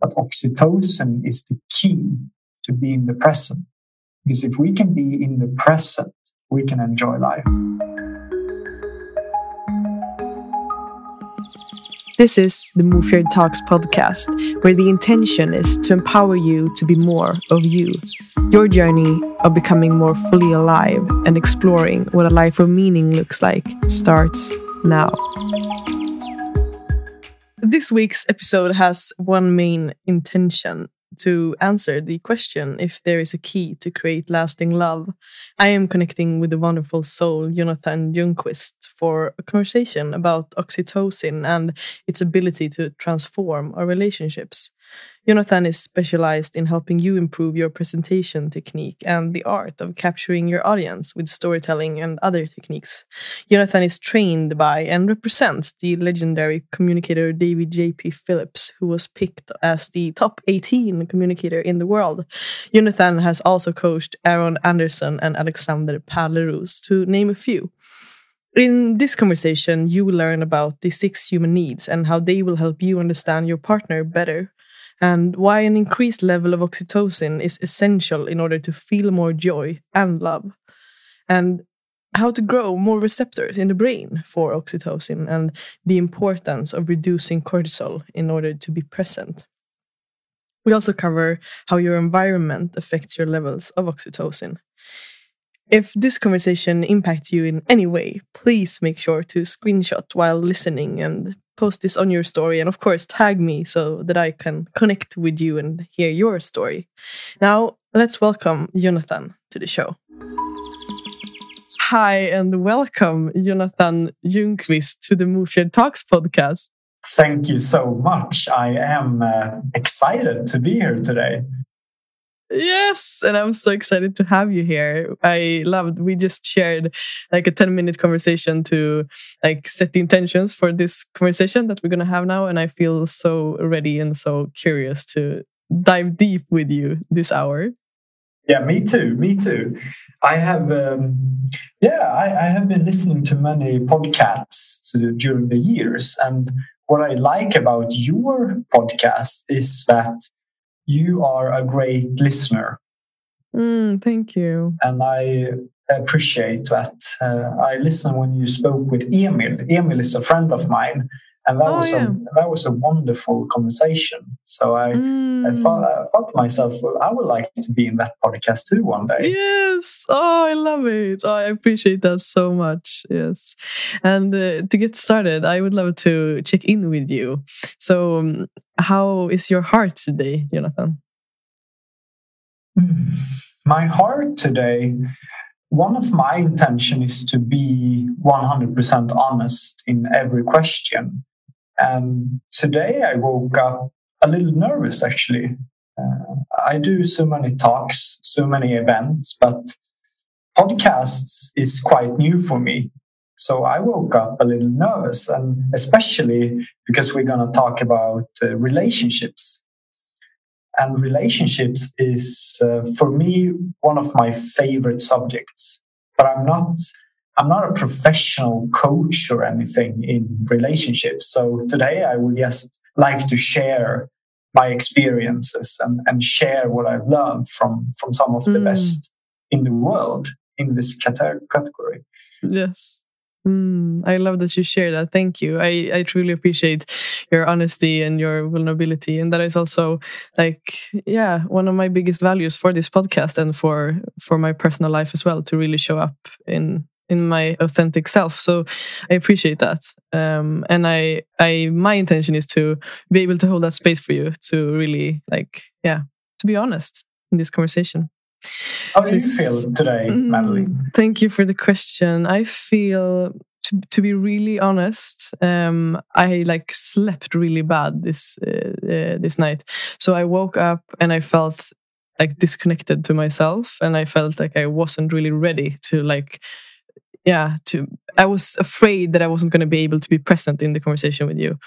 But oxytocin is the key to be in the present. Because if we can be in the present, we can enjoy life. This is the Mofjrd Talks podcast, where the intention is to empower you to be more of you. Your journey of becoming more fully alive and exploring what a life of meaning looks like starts now. This week's episode has one main intention to answer the question if there is a key to create lasting love. I am connecting with the wonderful soul Jonathan Ljungqvist for a conversation about oxytocin and its ability to transform our relationships. Jonathan is specialized in helping you improve your presentation technique and the art of capturing your audience with storytelling and other techniques. Jonathan is trained by and represents the legendary communicator David J.P. Phillips, who was picked as the top 18 communicator in the world. Jonathan has also coached Aron Anderson and Alexander Pärleros, to name a few. In this conversation, you will learn about the six human needs and how they will help you understand your partner better and why an increased level of oxytocin is essential in order to feel more joy and love, and how to grow more receptors in the brain for oxytocin, and the importance of reducing cortisol in order to be present. We also cover how your environment affects your levels of oxytocin. If this conversation impacts you in any way, please make sure to screenshot while listening and post this on your story and of course tag me so that I can connect with you and hear your story. Now, let's welcome Jonathan to the show. Hi and welcome Jonathan Ljungqvist to the Mofjrd Talks podcast. Thank you so much. I am uh, excited to be here today. Yes, and I'm so excited to have you here. I loved we just shared like a 10 minute conversation to like set the intentions for this conversation that we're going to have now and I feel so ready and so curious to dive deep with you this hour. Yeah, me too. Me too. I have, um, yeah, I, I have been listening to many podcasts during the years, and what I like about your podcast is that you are a great listener. Mm, thank you. And I appreciate that. Uh, I listened when you spoke with Emil. Emil is a friend of mine, and that oh, was yeah. a that was a wonderful conversation. So I mm. I, thought, I thought to myself, well, I would like to be in that podcast too one day. Yes, oh, I love it. Oh, I appreciate that so much. Yes, and uh, to get started, I would love to check in with you. So, um, how is your heart today, Jonathan? My heart today one of my intention is to be 100% honest in every question and today I woke up a little nervous actually. Uh, I do so many talks, so many events, but podcasts is quite new for me. So I woke up a little nervous, and especially because we're going to talk about uh, relationships. And relationships is, uh, for me, one of my favorite subjects. But I'm not I'm not a professional coach or anything in relationships. So today I would just like to share my experiences and, and share what I've learned from, from some of the mm. best in the world in this category. Yes. Mm, I love that you share that. Thank you. I, I truly appreciate your honesty and your vulnerability. And that is also like, yeah, one of my biggest values for this podcast and for for my personal life as well, to really show up in in my authentic self. So i appreciate that. Um, and i i my intention is to be able to hold that space for you to really like yeah to be honest in this conversation. How do you feel today mm, madeleine thank you for the question. I feel to, to be really honest um, i like slept really bad this uh, uh, this night. So i woke up and i felt like disconnected to myself and i felt like i wasn't really ready to like yeah to i was afraid that i wasn't going to be able to be present in the conversation with you.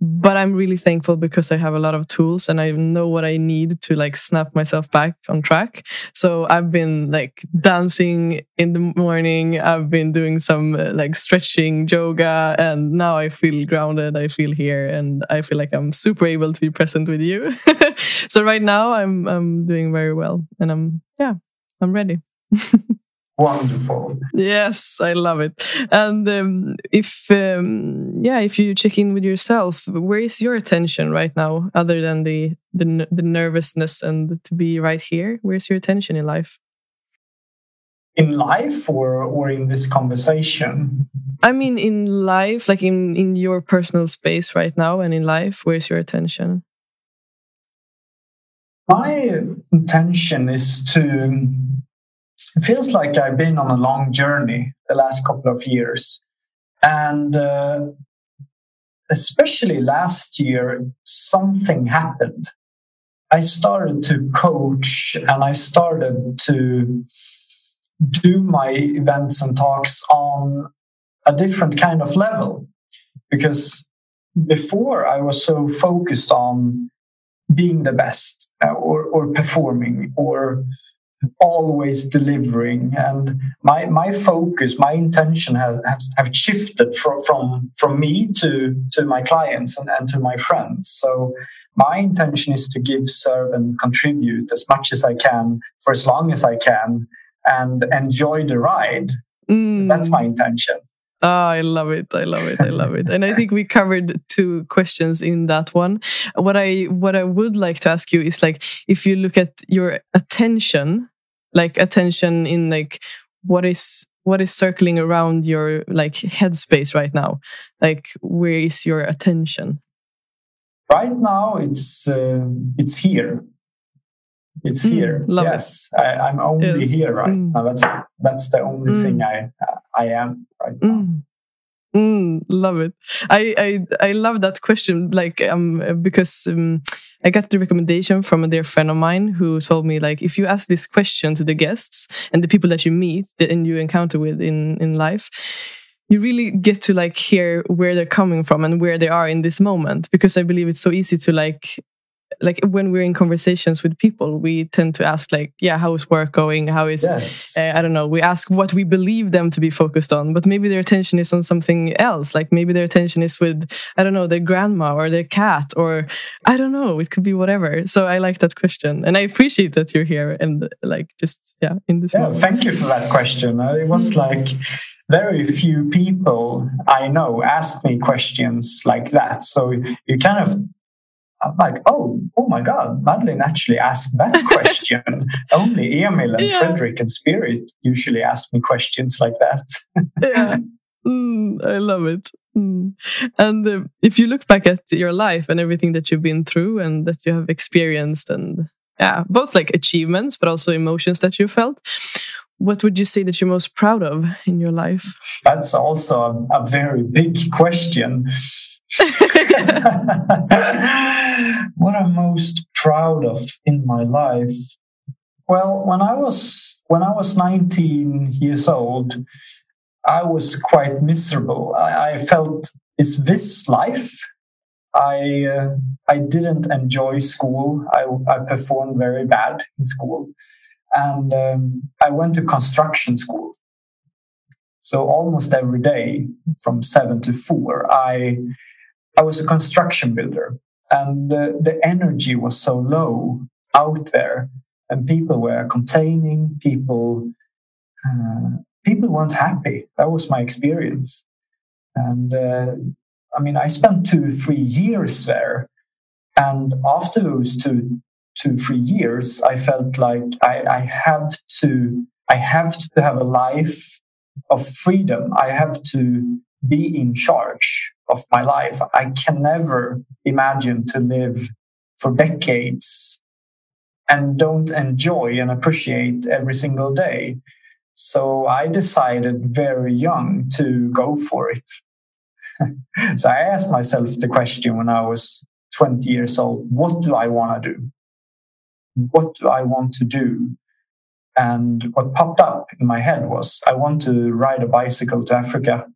But i'm really thankful because i have a lot of tools and i know what i need to like snap myself back on track. So i've been like dancing in the morning i've been doing some uh, like stretching yoga and now i feel grounded i feel here and i feel like i'm super able to be present with you. So right now i'm i'm doing very well and i'm yeah i'm ready wonderful. Yes i love it. And um, if um, yeah if you check in with yourself where is your attention right now other than the, the the nervousness and to be right here? Where's your attention in life? In life or or in this conversation? I mean in life like in in your personal space right now and in life where's your attention? My intention is to it feels like I've been on a long journey the last couple of years. And uh, especially last year, something happened. I started to coach and I started to do my events and talks on a different kind of level. Because before I was so focused on being the best uh, or, or performing or always delivering. And my my focus my intention has, has have shifted from from from me to to my clients and, and to my friends. So my intention is to give serve and contribute as much as i can for as long as i can and enjoy the ride. Mm. that's my intention Oh, I love it. I love it. I love it. And I think we covered two questions in that one. What I what I would like to ask you is like if you look at your attention, like attention in like what is what is circling around your like headspace right now? Like where is your attention? Right now it's uh, it's here. It's mm, here. yes, I, am only yes. here right mm. now. That's that's the only mm. thing I I am right now. Mm. Mm, love it. I, I I love that question. Like um because um, I got the recommendation from a dear friend of mine who told me like if you ask this question to the guests and the people that you meet and you encounter with in in life, you really get to like hear where they're coming from and where they are in this moment because I believe it's so easy to like like when we're in conversations with people we tend to ask like yeah how is work going how is yes. uh, i don't know we ask what we believe them to be focused on but maybe their attention is on something else like maybe their attention is with i don't know their grandma or their cat or i don't know it could be whatever so i like that question and i appreciate that you're here and like just yeah in this yeah, moment. thank you for that question uh, it was like very few people I know ask me questions like that. So you kind of I'm like, oh, oh my God, Madeleine actually asked that question. Only Emil and yeah. Frederick and Spirit usually ask me questions like that. yeah, mm, I love it. Mm. And uh, if you look back at your life and everything that you've been through and that you have experienced, and yeah, both like achievements, but also emotions that you felt, what would you say that you're most proud of in your life? That's also a, a very big question. what I'm most proud of in my life. Well, when I was when I was 19 years old, I was quite miserable. I, I felt, is this life? I uh, I didn't enjoy school. I, I performed very bad in school, and um, I went to construction school. So almost every day from seven to four, I I was a construction builder, and uh, the energy was so low out there, and people were complaining. People, uh, people weren't happy. That was my experience, and uh, I mean, I spent two, three years there, and after those two, two, three years, I felt like I, I have to, I have to have a life of freedom. I have to be in charge of my life. I can never imagine to live for decades and don't enjoy and appreciate every single day. So I decided very young to go for it. so I asked myself the question when I was 20 years old what do I want to do? What do I want to do? And what popped up in my head was I want to ride a bicycle to Africa.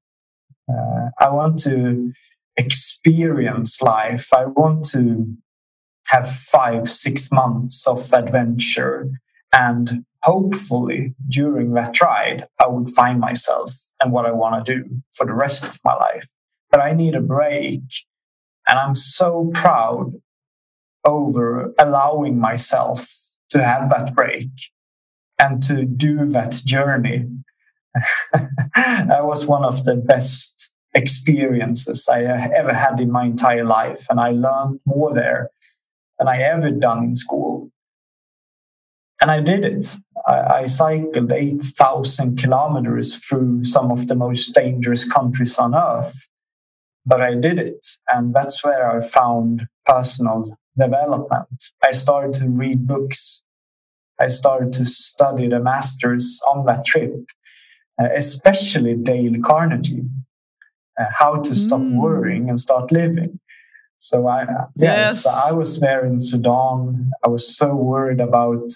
Uh, I want to experience life. I want to have five, six months of adventure. And hopefully, during that ride, I would find myself and what I want to do for the rest of my life. But I need a break. And I'm so proud over allowing myself to have that break and to do that journey. that was one of the best experiences I ever had in my entire life. And I learned more there than I ever done in school. And I did it. I, cycled 8,000 kilometers through some of the most dangerous countries on earth. But I did it. And that's where I found personal development. I started to read books. I started to study the masters on that trip, uh, especially Dale Carnegie, uh, how to stop mm. worrying and start living. So I, uh, yes, yes, I was there in Sudan. I was so worried about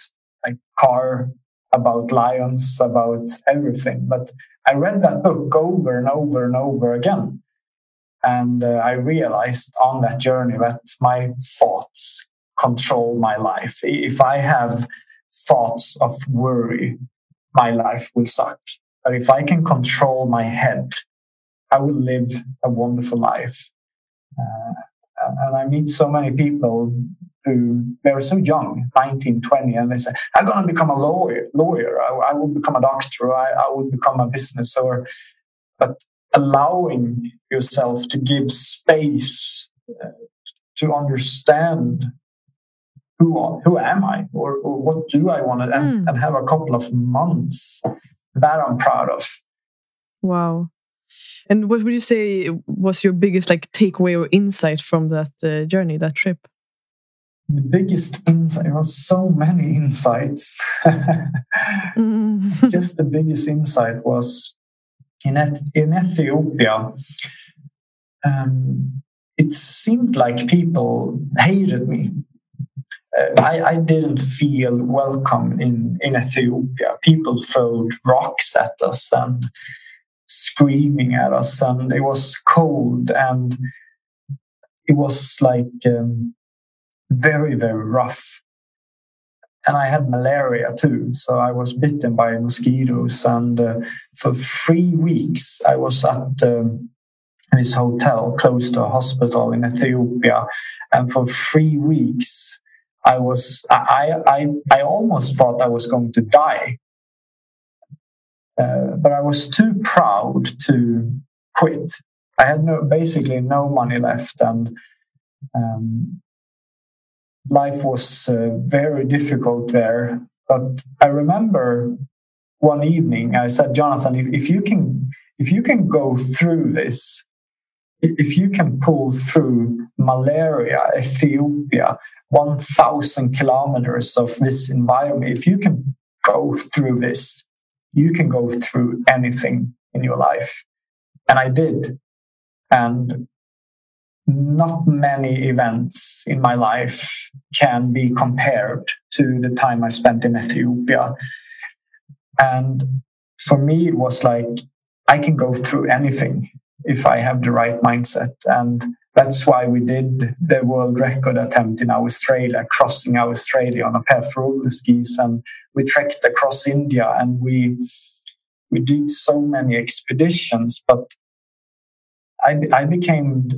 like car, about lions, about everything. But I read that book over and over and over again. And uh, I realized on that journey that my thoughts control my life. If I have thoughts of worry, my life will suck. But if I can control my head, I will live a wonderful life. Uh, and I meet so many people who they're so young, 19, 20, and they say, I'm going to become a lawyer, lawyer. I, I will become a doctor. I, I will become a business or, but allowing yourself to give space uh, to understand who who am I or, or what do I want to and, mm. and have a couple of months that I'm proud of. Wow. And what would you say was your biggest like takeaway or insight from that uh, journey, that trip? The biggest insight was so many insights. mm. Just the biggest insight was in, in Ethiopia. Um, it seemed like people hated me I, I, didn't feel welcome in, in Ethiopia. People throwed rocks at us and screaming at us, and it was cold and it was like um, very, very rough. And I had malaria too, so I was bitten by mosquitoes. And uh, for three weeks, I was at um, this hotel close to a hospital in Ethiopia. And for three weeks, I was I I I almost thought I was going to die, uh, but I was too proud to quit. I had no basically no money left, and um, life was uh, very difficult there. But I remember one evening I said, Jonathan, if, if you can if you can go through this, if you can pull through malaria, Ethiopia, 1,000 kilometers of this environment, if you can go through this, you can go through anything in your life. And I did. And not many events in my life can be compared to the time I spent in Ethiopia. And for me, it was like, I can go through anything if I have the right mindset. And that's why we did the world record attempt in Australia, crossing Australia on a pair of roller skis, and we trekked across India, and we we did so many expeditions. But I, I became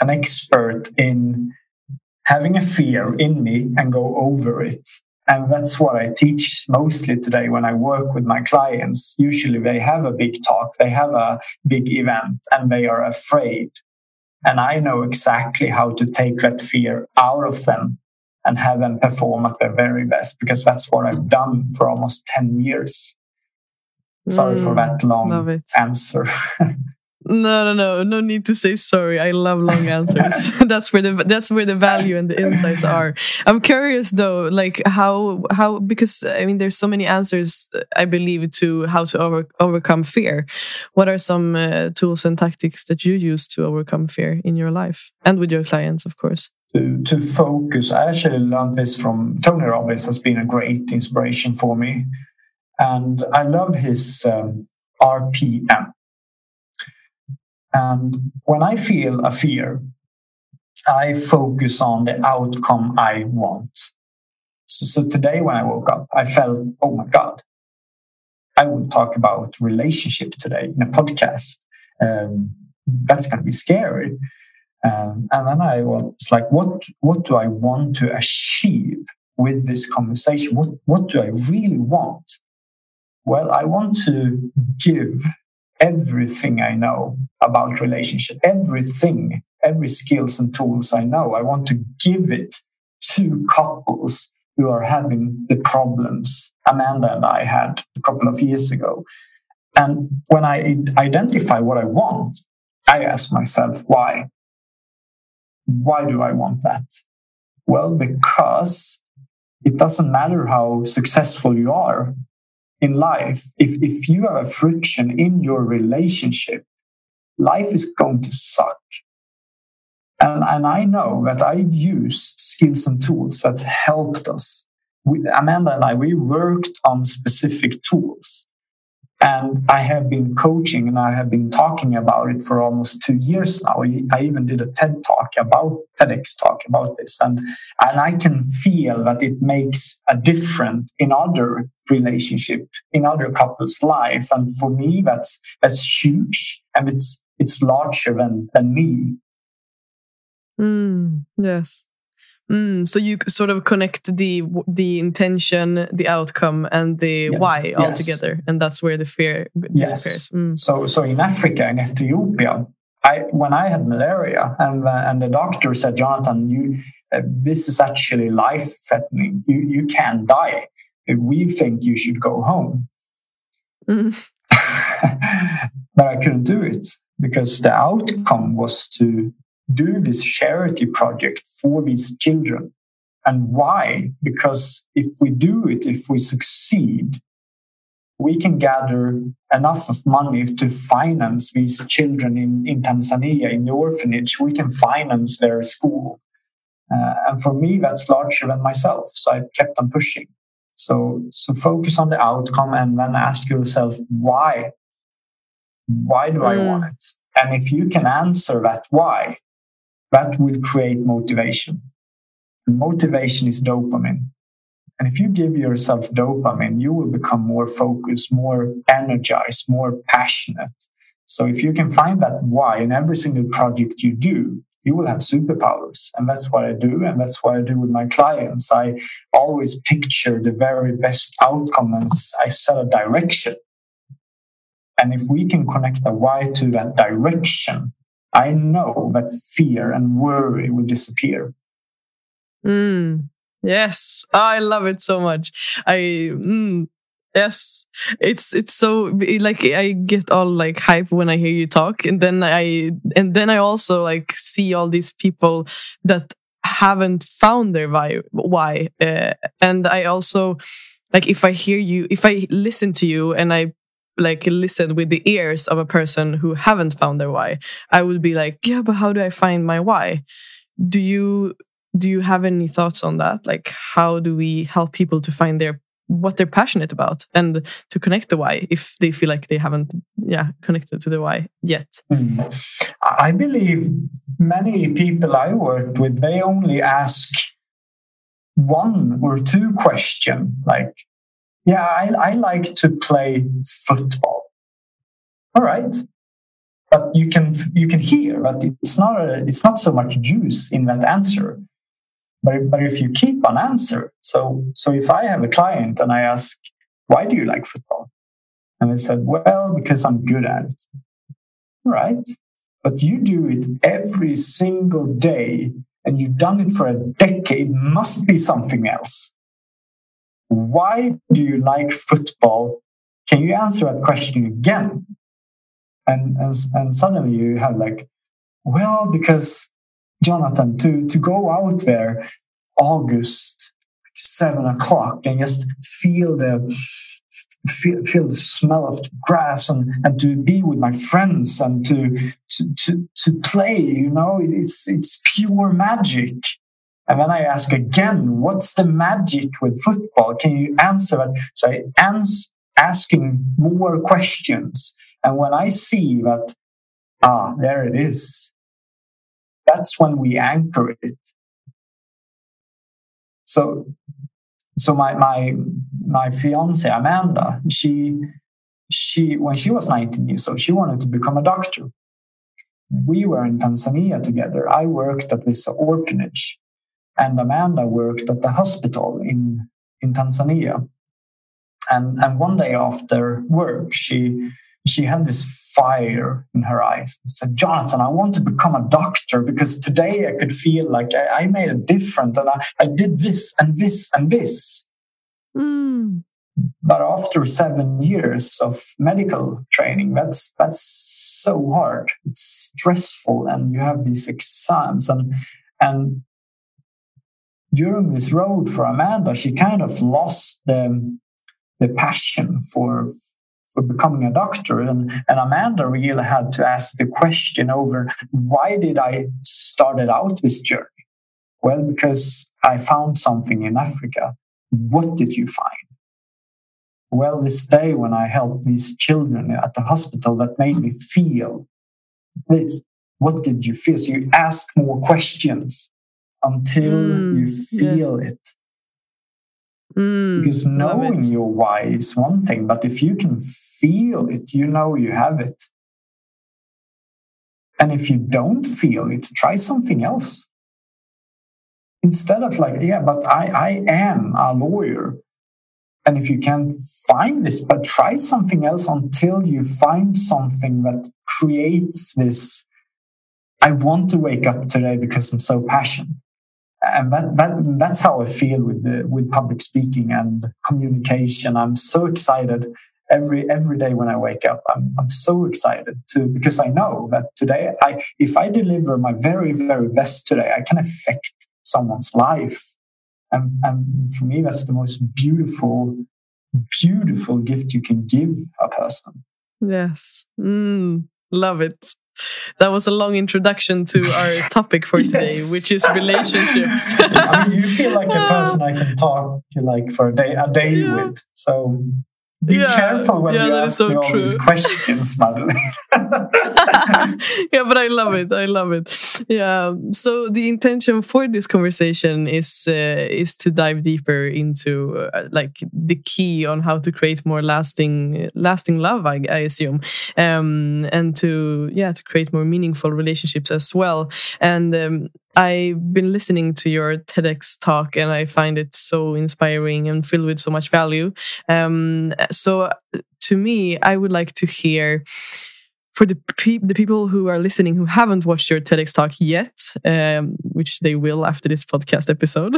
an expert in having a fear in me and go over it. And that's what I teach mostly today when I work with my clients. Usually they have a big talk, they have a big event, and they are afraid and I know exactly how to take that fear out of them and have them perform at their very best because that's what I've done for almost 10 years. Sorry mm, for that long answer. No, no, no, no need to say sorry. I love long answers. that's where the that's where the value and the insights are. I'm curious though, like how how because I mean, there's so many answers. I believe to how to over, overcome fear. What are some uh, tools and tactics that you use to overcome fear in your life and with your clients, of course? To, to focus. I actually learned this from Tony Robbins. Has been a great inspiration for me. And I love his um, RPM. And when I feel a fear, I focus on the outcome I want. So, so, today when I woke up, I felt, oh my God, I will talk about relationship today in a podcast. Um, that's going to be scary. Um, and then I was like, what, what do I want to achieve with this conversation? What, what do I really want? Well, I want to give everything I know about relationship, everything, every skills and tools I know. I want to give it to couples who are having the problems Amanda and I had a couple of years ago. And when I identify what I want, I ask myself, why? Why do I want that? Well, because it doesn't matter how successful you are in life. If, if you have a friction in your relationship, life is going to suck. And, and I know that I've used skills and tools that helped us. We, Amanda and I, we worked on specific tools and I have been coaching and I have been talking about it for almost two years now. I even did a TED talk about TEDx talk about this. And, and I can feel that it makes a difference in other relationship, in other couples' life. And for me, that's, that's huge. And it's, it's larger than, than me. Mm, yes. Mm, so you sort of connect the the intention, the outcome, and the yeah. why all together, and that's where the fear disappears. Yes. Mm. So, so in Africa, in Ethiopia, I when I had malaria, and uh, and the doctor said, Jonathan, you uh, this is actually life threatening. You you can die. We think you should go home. Mm. but I couldn't do it because the outcome was to do this charity project for these children. And why? Because if we do it, if we succeed, we can gather enough of money to finance these children in, in Tanzania, in the orphanage. We can finance their school. Uh, and for me, that's larger than myself. So I kept on pushing. So, so focus on the outcome and then ask yourself, why? Why do mm. I want it? And if you can answer that why, that will create motivation. And motivation is dopamine. And if you give yourself dopamine, you will become more focused, more energized, more passionate. So if you can find that why in every single project you do, you will have superpowers. And that's what I do. And that's what I do with my clients. I always picture the very best outcome and I set a direction. And if we can connect the why to that direction, I know that fear and worry will disappear. Mm, yes, I love it so much. I mm, yes, it's it's so like I get all like hype when I hear you talk, and then I and then I also like see all these people that haven't found their why, why, uh, and I also like if I hear you, if I listen to you, and I like listen with the ears of a person who haven't found their why. I would be like yeah but how do i find my why? Do you do you have any thoughts on that? Like how do we help people to find their what they're passionate about and to connect the why if they feel like they haven't yeah connected to the why yet? Mm. i believe many people i worked with they only ask one or two question like yeah, I, I like to play football. All right. But you can you can hear that it's not a, it's not so much juice in that answer. But, but if you keep an answer, so so if I have a client and I ask, why do you like football? And they said, well, because I'm good at it. Right. But you do it every single day and you've done it for a decade, must be something else why do you like football? Can you answer that question again? And, and, and suddenly you have like, well, because Jonathan, to, to go out there August, seven o'clock and just feel the feel, feel the smell of grass and, and to be with my friends and to, to to to play you know it's it's pure magic and then I ask again, what's the magic with football? Can you answer that? So I ans- asking more questions. And when I see that, ah, there it is, that's when we anchor it. So, so my my my fiance Amanda, she she when she was 19 years old, she wanted to become a doctor. We were in Tanzania together. I worked at this orphanage, and Amanda worked at the hospital in in Tanzania. And and one day after work, she she had this fire in her eyes and said, Jonathan, I want to become a doctor because today I could feel like I, I made a difference and I, I did this and this and this. Mm. But after seven years of medical training, that's that's so hard. It's stressful, and you have these exams and and during this road for Amanda, she kind of lost the the passion for for becoming a doctor. And, and Amanda really had to ask the question over why did I started out this journey? Well, because I found something in Africa. What did you find? Well, this day when I helped these children at the hospital, that made me feel this. What did you feel? So you ask more questions until mm, you feel it. Mm, because knowing your why is one thing, but if you can feel it, you know you have it. And if you don't feel it, try something else. Instead of like, yeah, but I, I am a lawyer. And if you can't find this, but try something else until you find something that creates this. I want to wake up today because I'm so passionate and that, that that's how I feel with the, with public speaking and communication. I'm so excited every every day when I wake up. I'm I'm so excited to because I know that today I if I deliver my very very best today, I can affect someone's life, and and for me that's the most beautiful beautiful gift you can give a person. Yes, mm, love it that was a long introduction to our topic for today, yes. which is relationships. I mean, you feel like a person I can talk to like for a day a day yeah. with. So be yeah, careful when yeah, you ask so all these questions, Madeleine. yeah, but I love it. I love it. Yeah. So the intention for this conversation is uh, is to dive deeper into uh, like the key on how to create more lasting lasting love. I, I assume, um, and to yeah to create more meaningful relationships as well. And um, I've been listening to your TEDx talk and I find it so inspiring and filled with so much value. Um, so, to me, I would like to hear for the pe- the people who are listening who haven't watched your TEDx talk yet, um, which they will after this podcast episode.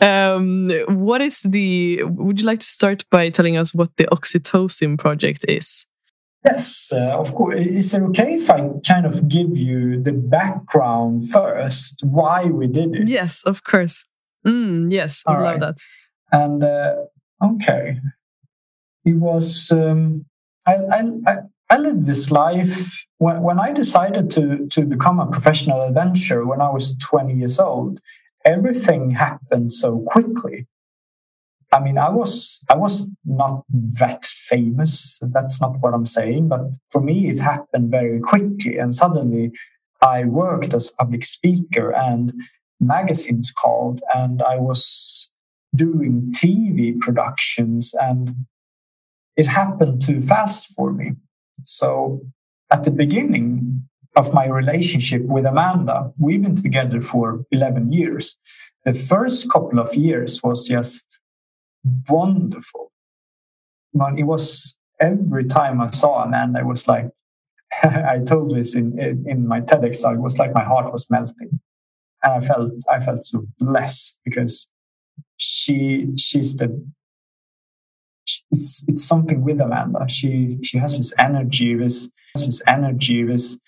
um, what is the? Would you like to start by telling us what the Oxytocin project is? Yes, uh, of course. Is it okay if I kind of give you the background first, why we did it? Yes, of course. Mm, yes, I love that. And uh, okay, it was. Um, I, I, I lived this life when, when I decided to to become a professional adventurer when I was 20 years old. Everything happened so quickly. I mean, I was I was not that famous. That's not what I'm saying, but for me, it happened very quickly, and suddenly, I worked as a public speaker, and magazines called, and I was doing TV productions, and it happened too fast for me. So, at the beginning of my relationship with Amanda, we've been together for 11 years. The first couple of years was just wonderful. But it was every time I saw Amanda, it was like I told this in, in, in my TEDx talk. It was like my heart was melting, and I felt I felt so blessed because she she's the it's it's something with Amanda. She she has this energy, this this energy, this